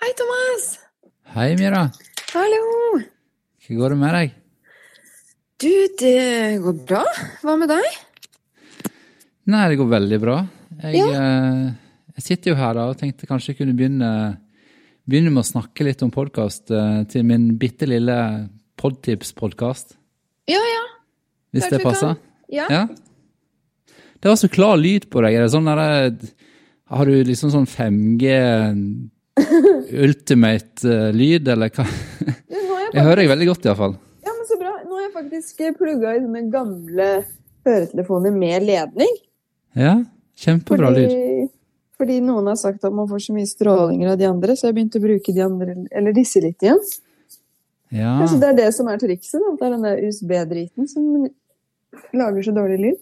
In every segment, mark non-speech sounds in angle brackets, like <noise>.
Hei, Thomas. Hei, Mira. Hallo. Hvordan går det med deg? Du, det går bra. Hva med deg? Nei, det går veldig bra. Jeg, ja. jeg sitter jo her da og tenkte kanskje jeg kunne begynne, begynne med å snakke litt om podkast eh, til min bitte lille podtips-podkast. Ja, ja. Hvis det passer? Ja. Ja. Det var så klar lyd på deg. Er det sånn der, har du liksom sånn 5G <laughs> ultimate-lyd, eller hva? Du, nå jeg <laughs> Jeg hører deg veldig godt, iallfall. Ja, men så bra. Nå har jeg faktisk plugga i sånne gamle høretelefoner med ledning. Ja, kjempebra lyd. fordi noen har sagt at man får så mye strålinger av de andre, så jeg begynte å bruke de andre, eller disse litt igjen. Ja. Kanskje det er det som er trikset? da, Det er den der USB-driten som lager så dårlig lyd.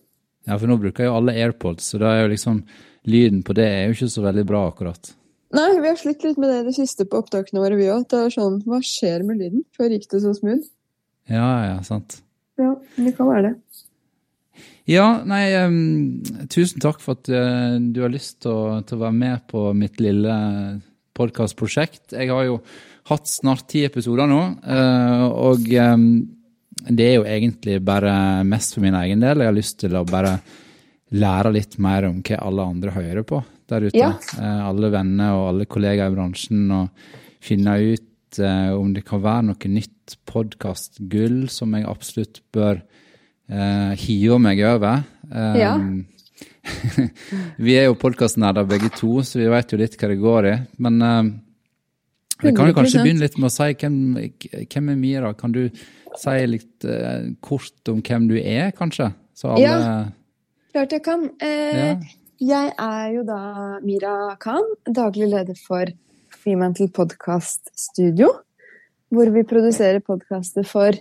ja, for nå bruker jo alle AirPods, så da er jo liksom lyden på det er jo ikke så veldig bra, akkurat. Nei, vi har slitt litt med det i det siste på opptakene våre, vi òg. Det er sånn Hva skjer med lyden? Før gikk det så smooth. Ja, ja, sant. Ja, det kan være det. Ja, nei, um, tusen takk for at uh, du har lyst til å, til å være med på mitt lille podkastprosjekt. Jeg har jo hatt snart ti episoder nå, uh, og um, det er jo egentlig bare mest for min egen del. Jeg har lyst til å bare lære litt mer om hva alle andre hører på der ute. Ja. Eh, alle venner og alle kollegaer i bransjen, og finne ut eh, om det kan være noe nytt podkastgull som jeg absolutt bør eh, hive meg over. Um, Ja. <laughs> vi er jo podkastnerder begge to, så vi vet jo litt hva det går i. Men eh, jeg kan jo kanskje begynne litt med å si hvem, hvem er Mira? Kan du si litt eh, kort om hvem du er, kanskje? Så alle Ja. Klart jeg kan. Eh, Ja. Jeg er jo da Mira Khan, daglig leder for Freemantle Podcast Studio. Hvor vi produserer podkaster for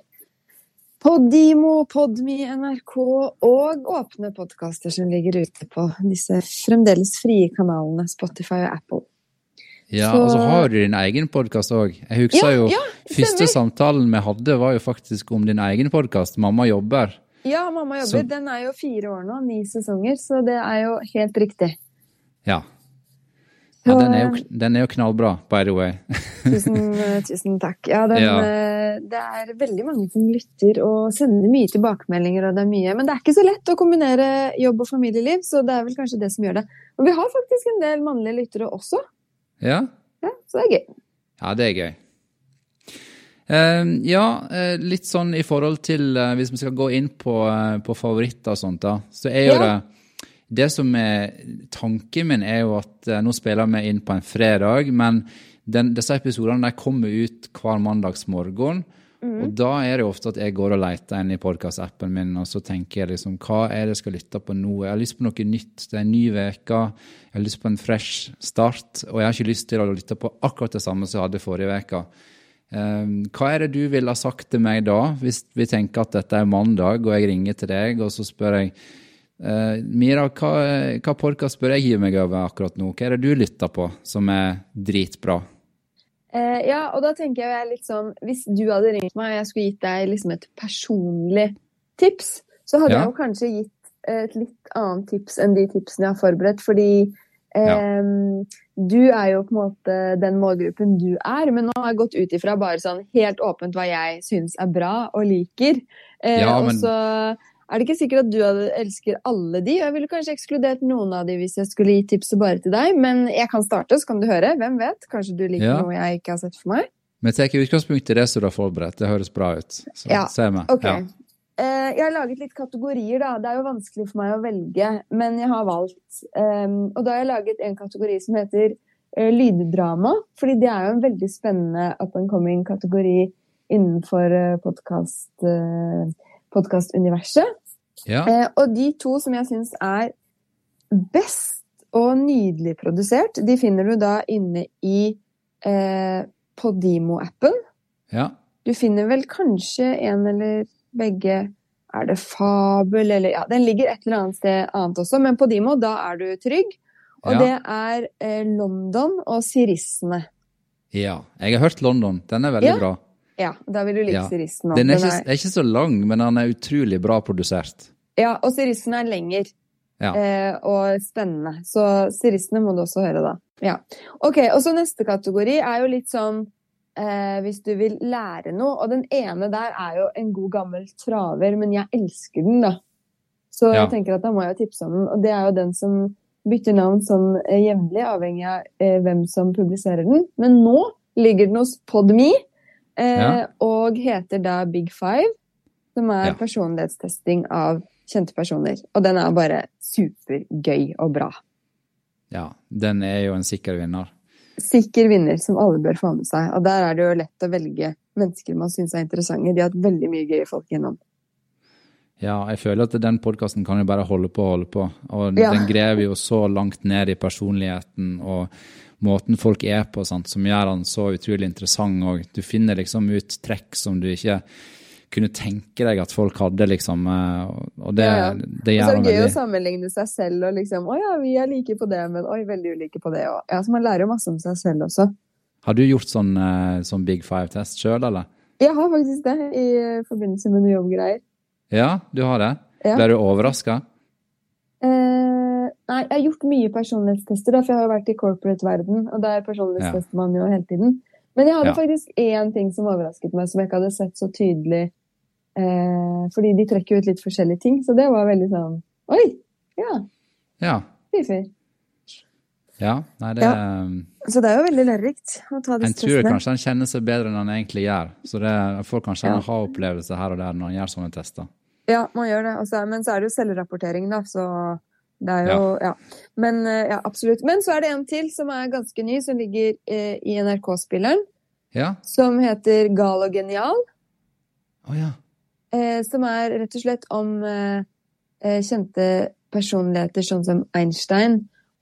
Podimo, Podme, NRK og åpne podkaster som ligger ute på disse fremdeles frie kanalene Spotify og Apple. Ja, Så- og så har du din egen podkast òg. Jeg husker Ja, jo ja, første samtalen vi hadde, var jo faktisk om din egen podkast, 'Mamma jobber'. Ja, mamma jobber. Så- Den er jo fire år nå, ni sesonger, så det er jo helt riktig. Ja. ja den, er jo, den er jo knallbra, by the way. <laughs> Tusen, eh, tusen takk. Ja, den, Ja. eh, det er veldig mange som lytter og sender mye tilbakemeldinger, og det er mye Men det er ikke så lett å kombinere jobb og familieliv, så det er vel kanskje det som gjør det. Og vi har faktisk en del mannlige lyttere også, Ja, ja, så det er gøy. ja det er gøy. Eh, ja, uh, litt sånn i forhold til uh, Hvis vi skal gå inn på, eh, på favoritter og sånt, da, så er jo Ja. det Det som er Tanken min er jo at nå spiller vi inn på en fredag, men den, disse episodene de kommer ut hver mandagsmorgen. Og da er det jo ofte at jeg går og leter inn i podkastappen min, og så tenker jeg liksom hva er det jeg skal lytte på nå? Jeg har lyst på noe nytt. Det er en ny uke. Jeg har lyst på en fresh start. Og jeg har ikke lyst til å lytte på akkurat det samme som jeg hadde forrige uke. Um, hva er det du ville ha sagt til meg da, hvis vi tenker at dette er mandag, og jeg ringer til deg, og så spør jeg eh, Mira, hva, hva podkast bør jeg gi meg over akkurat nå? Hva er det du lytter på som er dritbra? Eh, ja, og da tenker jeg litt sånn Hvis du hadde ringt meg og jeg skulle gitt deg liksom et personlig tips, så hadde Ja. jeg jo kanskje gitt et litt annet tips enn de tipsene jeg har forberedt, fordi eh, du er jo på en måte den målgruppen du er, men nå har jeg gått ut ifra bare sånn helt åpent hva jeg syns er bra og liker. Eh, Ja, Og så er det ikke sikkert at du elsker alle de. Jeg ville kanskje ekskludert noen av de hvis jeg skulle gi tipset bare til deg, men jeg kan starte, så kan du høre. Hvem vet? Kanskje du liker Ja. noe jeg ikke har sett for meg? Vi tar utgangspunkt i det som du har forberedt. Det høres bra ut. Så Ja, ser vi. Ok. Ja. Eh, jeg har laget litt kategorier, da. Det er jo vanskelig for meg å velge, men jeg har valgt. Um, og da har jeg laget en kategori som heter eh, lyddrama, fordi det er jo en veldig spennende up and coming kategori innenfor eh, podkast, podkastuniverset. Ja. Og de to som jeg syns er best og nydelig produsert, de finner du da inne i eh, Podimo-appen. ja. Du finner vel kanskje en eller begge Er det Fabel, eller Ja, den ligger et eller annet sted annet også, men på Podimo, da er du trygg. Og Ja. det er eh, London og Sirissene. ja. Jeg har hørt London. Den er veldig Ja. bra. Ja, da vil du like Ja. Sirissene. Den er Den ikke, er ikke så lang, men den er utrolig bra produsert. Ja, og Sirissene er lenger. Ja. Eh, og spennende. Så Sirissene må du også høre, da. Ja. Ok, og så neste kategori er jo litt sånn eh, hvis du vil lære noe. Og den ene der er jo en god gammel traver, men jeg elsker den, da. Så Ja. jeg tenker at da må jeg jo tipse om den. Og det er jo den som bytter navn sånn eh, jevnlig, avhengig av eh, hvem som publiserer den. Men nå ligger den hos Podme, eh, Ja. og heter da Big Five. Som er Ja. personlighetstesting av kjente personer. Og den er bare supergøy og bra. Ja, den er jo en sikker vinner. Sikker vinner som alle bør få med seg. Og der er det jo lett å velge mennesker man syns er interessante. De har hatt veldig mye gøye folk innom. Ja, jeg føler at den podkasten kan jo bare holde på og holde på. Og Ja. den graver jo så langt ned i personligheten og måten folk er på, sant, som gjør den så utrolig interessant. Og du finner liksom ut trekk som du ikke kunne tenke deg at folk hadde, liksom. eh, Og det, Ja, ja. det gjør er den det gøy å sammenligne seg selv og liksom Å ja, vi er like på det, men oi, veldig ulike på det òg. Ja, så man lærer jo masse om seg selv også. Har du gjort sånn, eh, sånn Big Five-test sjøl, eller? Jeg har faktisk det i forbindelse med noen jobbgreier. Ja, du har det? Ja. Ble du overraska? Eh, nei, jeg har gjort mye personlighetstester, da, for jeg har jo vært i corporate-verden, og der personlighetstester man jo hele tiden. Men jeg hadde faktisk én ting som overrasket meg, som jeg ikke hadde sett så tydelig. Eh, fordi de trekker ut litt forskjellige ting, så det var veldig sånn Oi! Ja, Ja. fy-fy. ja. Nei, det Så det er jo veldig lærerikt å ta En tror kanskje han kjenner seg bedre enn han egentlig gjør. Så det får kanskje Ja. en aha-opplevelse her og der når han gjør sånne tester. Ja, man gjør det. Også, men så er det jo selvrapportering, da, så det er jo Ja. Men eh, ja, absolutt. Men så er det en til som er ganske ny, som ligger eh, i NRK-spilleren, Ja? som heter Gal og genial. Å ja. Eh, som er rett og slett om eh, eh, kjente personligheter sånn som Einstein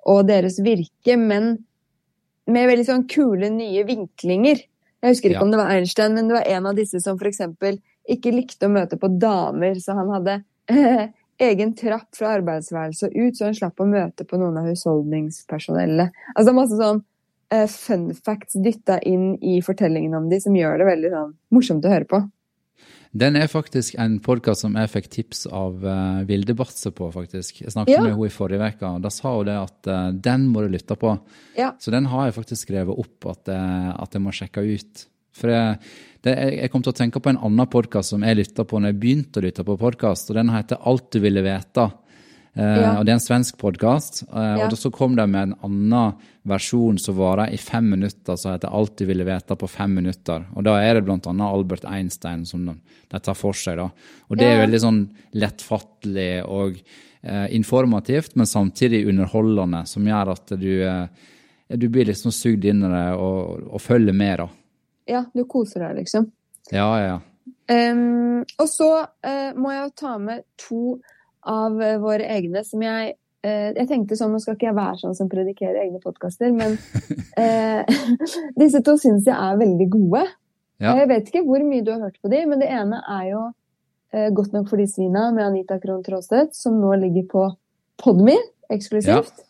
og deres virke, men med veldig sånn kule, nye vinklinger. Jeg husker ikke Ja. om det var Einstein, men det var en av disse som f.eks. ikke likte å møte på damer, så han hadde eh, <laughs> egen trapp fra arbeidsværelset og ut, så han slapp å møte på noen av husholdningspersonellet. Altså masse sånn eh, fun facts dytta inn i fortellingen om de, som gjør det veldig sånn morsomt å høre på. Den er faktisk en podkast som jeg fikk tips av uh, Vilde Batse på, faktisk. Jeg snakket Ja. med henne i forrige uke, og da sa hun det at uh, den må du lytte på. Ja. Så den har jeg faktisk skrevet opp at, uh, at jeg må sjekke ut. For jeg, det, jeg kom til å tenke på en annen podkast som jeg lytta på når jeg begynte å lytte på podkast, og den heter Alt du ville vite. Eh, Ja. Og det er en svensk podkast. Eh, Ja. Og så kom de med en annen versjon som varer i fem minutter, som heter Alt du ville vite på fem minutter. Og da er det blant annet Albert Einstein som de, de tar for seg. da. Og det er veldig sånn lettfattelig og eh, informativt, men samtidig underholdende, som gjør at du, eh, du blir liksom sugd inn i det og, og følger med. da. Ja, du koser deg, liksom. Ja, ja, ja. Um, og så uh, må jeg ta med to av eh, våre egne som jeg eh, Jeg tenkte sånn, nå skal ikke jeg være sånn som predikerer egne podkaster, men <laughs> eh, <laughs> disse to syns jeg er veldig gode. Ja. Jeg vet ikke hvor mye du har hørt på de, men det ene er jo eh, Godt nok for de svina med Anita Krohn Traaseth, som nå ligger på Podme eksklusivt.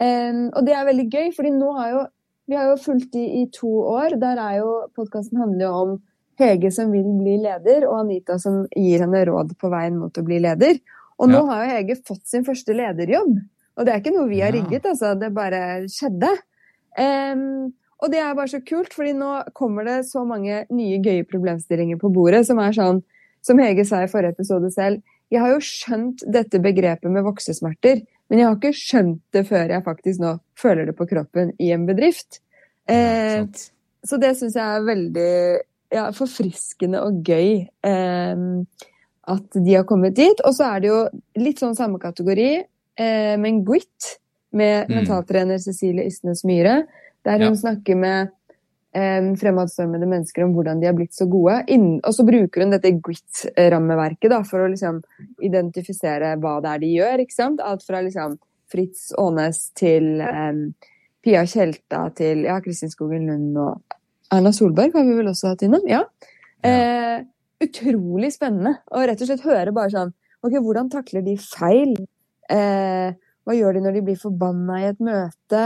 Em, og det er veldig gøy, fordi nå har jo vi har jo fulgt de i to år. Der er jo Podkasten handler jo om Hege som vil bli leder, og Anita som gir henne råd på veien mot å bli leder. Og nå Ja. har jo Hege fått sin første lederjobb. Og det er ikke noe vi har rigget, altså. Det bare skjedde. Um, og det er bare så kult, fordi nå kommer det så mange nye gøye problemstillinger på bordet som er sånn Som Hege sa i forrige episode selv, jeg har jo skjønt dette begrepet med voksesmerter, men jeg har ikke skjønt det før jeg faktisk nå føler det på kroppen i en bedrift. Eh, ja, så det syns jeg er veldig ja, forfriskende og gøy eh, at de har kommet dit. Og så er det jo litt sånn samme kategori, eh, men Grit med Mm. mentaltrener Cecilie Ysnes Myhre, der hun Ja. snakker med eh, fremadstormede mennesker om hvordan de har blitt så gode. Innen, og så bruker hun dette grit-rammeverket for å liksom identifisere hva det er de gjør. ikke sant? Alt fra liksom Fritz Aanes til eh, Pia Tjelta til ja, Kristin Skogen Lund og Erna Solberg har vi vel også hatt innom. ja. Eh, utrolig spennende å rett og slett høre bare sånn Ok, hvordan takler de feil? Eh, hva gjør de når de blir forbanna i et møte?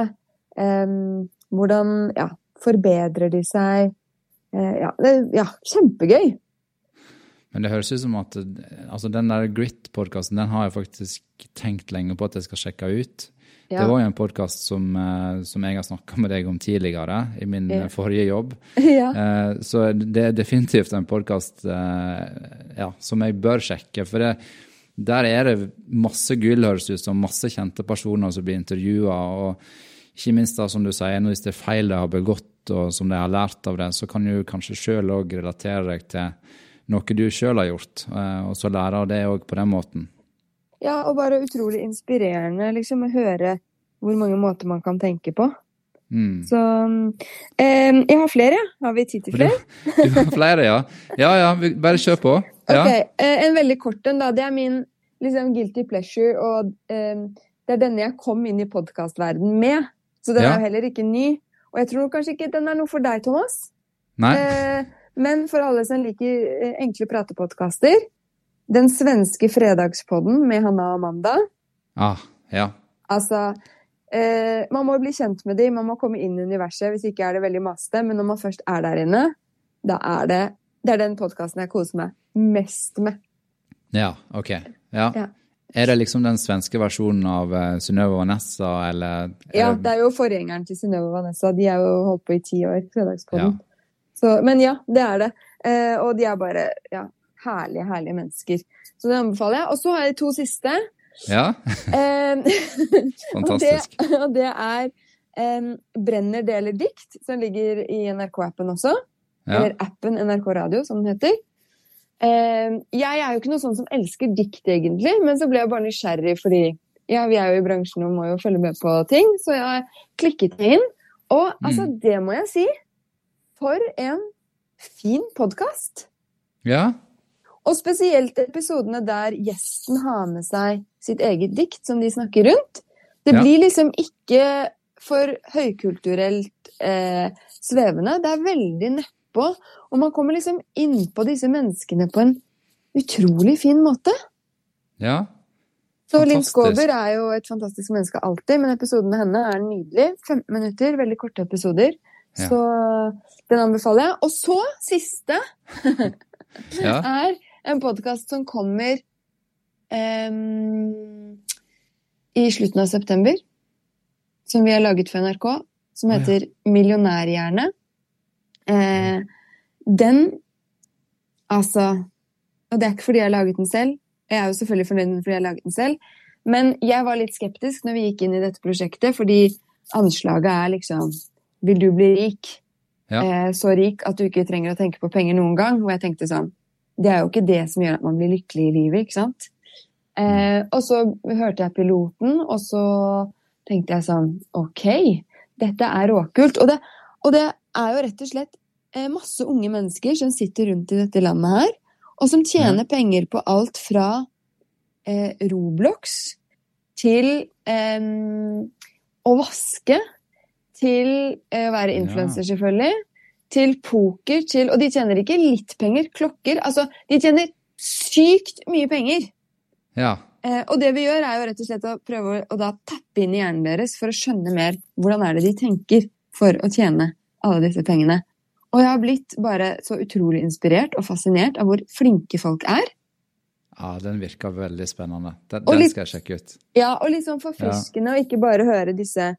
Hvordan ja, forbedrer de seg? Eh, ja, det, ja, kjempegøy. Men det høres ut som at altså den der Grit-podkasten den har jeg faktisk tenkt lenge på at jeg skal sjekke ut. Ja. Det var jo en podkast som, eh, som, jeg har snakka med deg om tidligere, i min ja. forrige jobb. <laughs> Ja. Eh, så det er definitivt en podkast ja, som jeg bør sjekke. For det, der er det masse gull, høres ut som. Masse kjente personer som blir intervjua. Og ikke minst da, som du sier, hvis det er feil de har begått, og som de har lært av det, så kan du kanskje sjøl òg relatere deg til noe du sjøl har gjort, eh, og så lære av det òg på den måten. Ja, og bare utrolig inspirerende liksom, å høre hvor mange måter man kan tenke på. Mm. Så eh, Jeg har flere. ja. Har vi tid til flere? Du, du har flere, ja. Ja ja, bare kjør på. Ja. Ok, eh, En veldig kort en, da. Det er min liksom, guilty pleasure, og eh, det er denne jeg kom inn i podkastverden med. Så den ja. er jo heller ikke ny. Og jeg tror kanskje ikke den er noe for deg, Thomas. Nei. Eh, men for alle som liker eh, enkle pratepodkaster, den svenske fredagspodden med Hanna og Amanda. Ah, ja. Altså, eh, man må bli kjent med dem, man må komme inn i universet. Hvis ikke er det veldig masete. Men når man først er der inne, da er det Det er den podkasten jeg koser meg mest med. Ja, OK. Ja. ja. Er det liksom den svenske versjonen av uh, Synnøve Vanessa, eller Ja, det er jo forgjengeren til Synnøve Vanessa. De er jo holdt på i ti år, Fredagspodden. Ja. men ja, det er det. Eh, og de er bare ja, herlige, herlige mennesker. Så det anbefaler jeg. Og så har jeg to siste. Ja. Fantastisk. <laughs> og, det, <laughs> og det er um, Brenner deler dikt, som ligger i NRK-appen også. Ja. Eller appen NRK Radio, som den heter. Um, jeg er jo ikke noe sånn som elsker dikt, egentlig, men så ble jeg bare nysgjerrig fordi ja, vi er jo i bransjen og må jo følge med på ting, så jeg klikket inn. Og altså, mm. det må jeg si. For en fin podkast. Ja. Og spesielt episodene der gjesten har med seg sitt eget dikt som de snakker rundt. Det blir liksom ikke for høykulturelt eh, svevende. Det er veldig nedpå. Og man kommer liksom innpå disse menneskene på en utrolig fin måte. Ja. Så Linn Skåber er jo et fantastisk menneske alltid, men episoden med henne er nydelig. 15 minutter, veldig korte episoder. Ja. Så den anbefaler jeg. Og så, siste, <laughs> ja. <laughs> er en podkast som kommer um, i slutten av september. Som vi har laget for NRK, som heter ja. Millionærhjerne. Uh, den Altså Og det er ikke fordi jeg har laget den selv. Jeg er jo selvfølgelig fornøyd med fordi jeg har laget den selv. Men jeg var litt skeptisk når vi gikk inn i dette prosjektet, fordi anslaget er liksom Vil du bli rik? Ja. Eh, så rik at du ikke trenger å tenke på penger noen gang. Og jeg tenkte sånn det er jo ikke det som gjør at man blir lykkelig i livet, ikke sant. Eh, og så hørte jeg piloten, og så tenkte jeg sånn OK, dette er råkult. Og det, og det er jo rett og slett eh, masse unge mennesker som sitter rundt i dette landet her, og som tjener ja. penger på alt fra eh, Roblox til eh, å vaske, til eh, å være influenser, ja. selvfølgelig til poker til Og de tjener ikke litt penger. Klokker. Altså, de tjener sykt mye penger. Ja. Eh, og det vi gjør, er jo rett og slett å prøve å, å tappe inn i hjernen deres for å skjønne mer hvordan er det de tenker for å tjene alle disse pengene. Og jeg har blitt bare så utrolig inspirert og fascinert av hvor flinke folk er. Ja, den virker veldig spennende. Den, den skal jeg sjekke ut. Ja, og litt sånn forfriskende å ja. ikke bare høre disse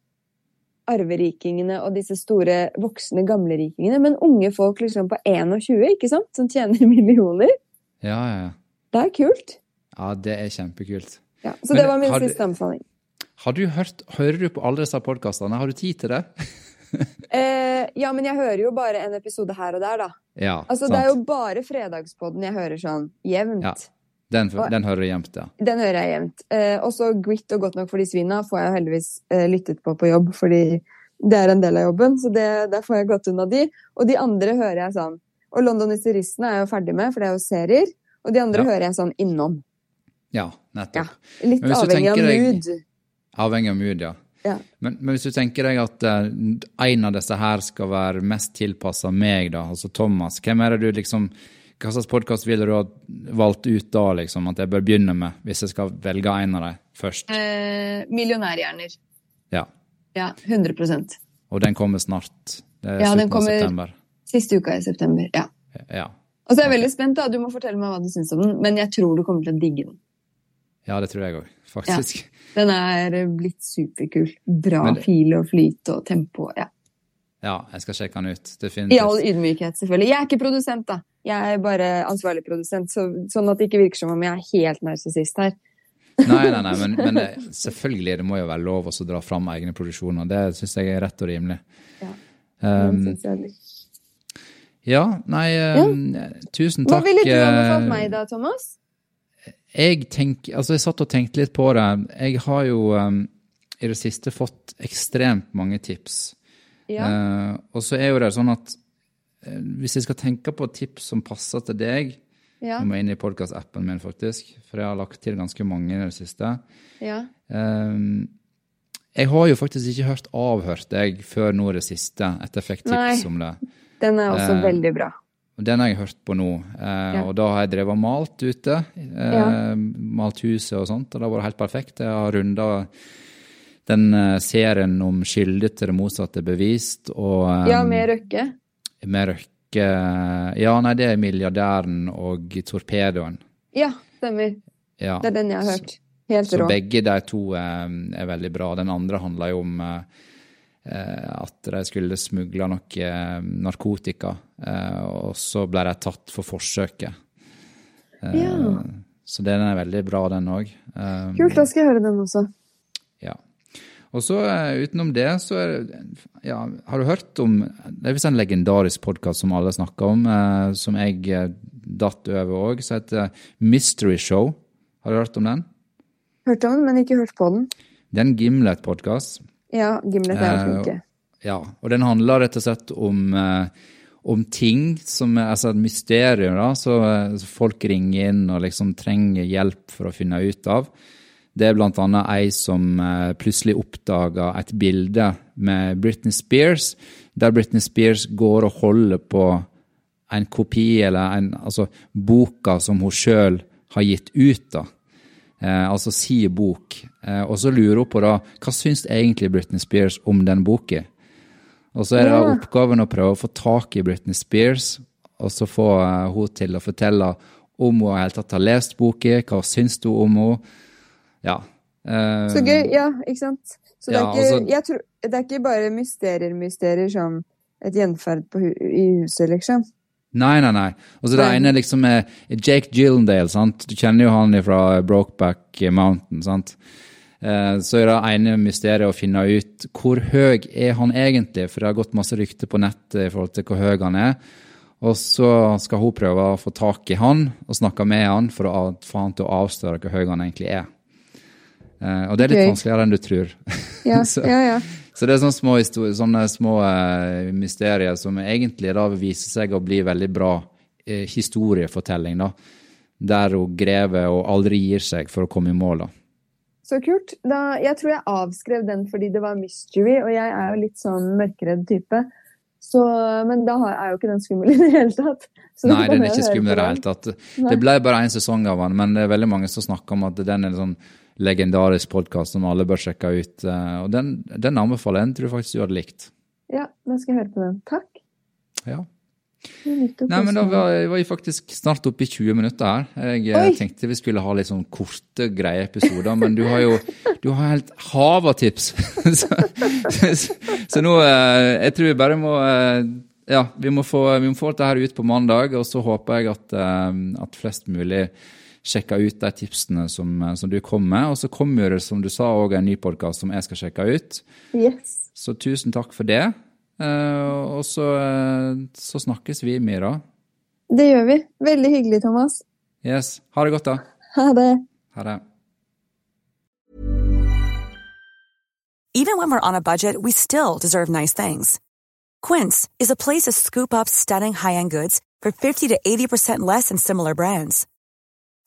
arverikingene og disse store, voksne gamlerikingene, men unge folk liksom på 21, ikke sant, som tjener <laughs> millioner. Ja, ja, ja. Det er kult. Ja, det er kjempekult. Ja, så men, det var min siste anbefaling. Har du hørt, Hører du på alle disse podkastene? Har du tid til det? <laughs> eh, ja, men jeg hører jo bare en episode her og der, da. Ja, altså, sant. Det er jo bare Fredagspodden jeg hører sånn jevnt. Ja. Den, den, hører gjemt, ja. Den hører jeg jevnt. Eh, også Grit og Godt nok for de svina får jeg heldigvis eh, lyttet på på jobb, fordi det er en del av jobben, så det, der får jeg godt unna de. Og de andre hører jeg sånn Og London Hysteristene er jeg jo ferdig med, for det er jo serier. Og de andre Ja. hører jeg sånn innom. Ja, Ja. nettopp. Litt hvis du avhengig av deg- mood. Avhengig av mood, ja. Ja. Men, men hvis du tenker deg at uh, en av disse her skal være mest tilpassa meg, da, altså Thomas, hvem er det du liksom Hva slags podkast ville du ha valgt ut da, liksom, at jeg bør begynne med, hvis jeg skal velge en av dem først? Eh, millionærhjerner. Ja. Ja, 100% Og den kommer snart. Det er Ja, den kommer-. Siste uka i september. Ja. Ja. Og så er jeg veldig spent, da. Du må fortelle meg hva du syns om den, men jeg tror du kommer til å digge den. ja, det tror jeg òg, faktisk. Den er blitt superkul. Bra det- fil og flyt og tempo. Ja. Ja, jeg skal sjekke den ut. I all ydmykhet, selvfølgelig. Jeg er ikke produsent, da. Jeg er bare ansvarlig produsent, så, sånn at det ikke virker som om jeg er helt narsissist her. Nei, nei, nei, men, men det, <laughs> selvfølgelig, det må jo være lov å dra fram egne produksjoner. Det syns jeg er rett og rimelig. Ja. Um, ja, nei, um, tusen Hva takk. ville du anbefalt eh, meg da, Thomas? Jeg tenk, altså jeg satt og tenkte litt på det. Jeg har jo um, i det siste fått ekstremt mange tips. Ja. Uh, og så er jo det sånn at hvis jeg skal tenke på tips som passer til deg Ja. Jeg må inn i podkast-appen min, faktisk, for jeg har lagt til ganske mange i det siste. ja. Um, jeg har jo faktisk ikke hørt avhørt deg før nå i det siste, etter jeg fikk tips Nei. om det. Den er også uh, veldig bra. Den har jeg hørt på nå, Uh, Ja. og da har jeg drevet og malt ute. Uh, Ja. Malt huset og sånt, og det har vært helt perfekt. Jeg har runda den eh, serien om skyldig til det motsatte bevist, og um, Ja, med Røkke. Med Røkke Ja, nei, det er Milliardæren og Torpedoen. Ja, stemmer. Ja. Det er den jeg har hørt. Helt Så rå. begge de to er, er veldig bra. Den andre handler jo om eh, eh, at de skulle smugle noe eh, narkotika, eh, og så ble de tatt for forsøket. Eh, Ja. Så den er veldig bra, den òg. Eh, Kult, da skal jeg høre den også. Og så eh, utenom det, så ja, Har du hørt om Det er visst en legendarisk podkast som alle snakker om, eh, som jeg eh, datt over òg, som heter Mystery Show. Har du hørt om den? Hørt om den, men ikke hørt på den. Det er en Gimlet-podkast. Ja, Gimlet er jo Eh. Ja, og den handler rett og slett om, eh, om ting som altså et mysterium, da, så, eh, så folk ringer inn og liksom trenger hjelp for å finne ut av. Det er blant annet ei som eh, plutselig oppdaga et bilde med Britney Spears, der Britney Spears går og holder på en kopi, eller en, altså boka som hun sjøl har gitt ut, da. Eh, altså si bok. Eh, og så lurer hun på da, hva syns egentlig Britney Spears om den boka? Og så er det Ja. oppgaven å prøve å få tak i Britney Spears, og så få eh, hun til å fortelle om hun i hele tatt har lest boka, hva syns du om henne? Ja. Uh, Så gøy. Ja, ikke sant? Så det er ikke, altså- tror, det er ikke bare mysterier, mysterier som et gjenferd på hu i huset, liksom. Nei, nei, nei. Og så det ene liksom er Jake Gyllendale, sant? Du kjenner jo han fra Brokeback Mountain, sant? Eh, Så er det ene mysteriet å finne ut hvor høy er han egentlig, for det har gått masse rykter på nettet i forhold til hvor høy han er. Og så skal hun prøve å få tak i han og snakke med han for å få han til å avsløre hvor høy han egentlig er. Eh, Og det er litt Gøy. vanskeligere enn du tror. <laughs> Ja, Så- ja, ja. Så det er sånne små, sånne små uh, mysterier som egentlig da viser seg å bli veldig bra uh, historiefortelling, da. Der hun grever og aldri gir seg for å komme i mål, da. Så kult. Da, jeg tror jeg avskrev den fordi det var mystery, og jeg er jo litt sånn mørkeredd type. Så, men da er jo ikke den skummel i det hele tatt. Så Nei, den er ikke skummel i det hele tatt. Det ble bare én sesong av den, men det er veldig mange som snakker om at den er sånn legendarisk podkast som alle bør sjekke ut. eh, Og den, den anbefaler jeg. Den tror jeg faktisk du hadde likt. Ja, da skal jeg høre på den. Takk. Ja. Nei, men da var var vi faktisk snart oppe i 20 minutter her. Jeg eh, Oi! tenkte vi skulle ha litt sånn korte, greie episoder, men du har jo du har helt hav av tips. <laughs> så, så, så nå eh, Jeg tror vi bare må Ja, vi må få, vi må få dette her ut på mandag, og så håper jeg at, at flest mulig sjekker ut de tipsene som, eh, som du kom med. Og så kommer det, som du sa, òg en ny podkast som jeg skal sjekke ut. Yes. Så tusen takk for det. Eh, og så, eh, så snakkes vi, Mira. Det gjør vi. Veldig hyggelig, Thomas. Yes. Ha det godt, da. Ha det. Ha det. Even when we're on a budget, we still deserve nice things. Quince is a place to scoop up stunning high-end goods for 50 to 80% less than similar brands.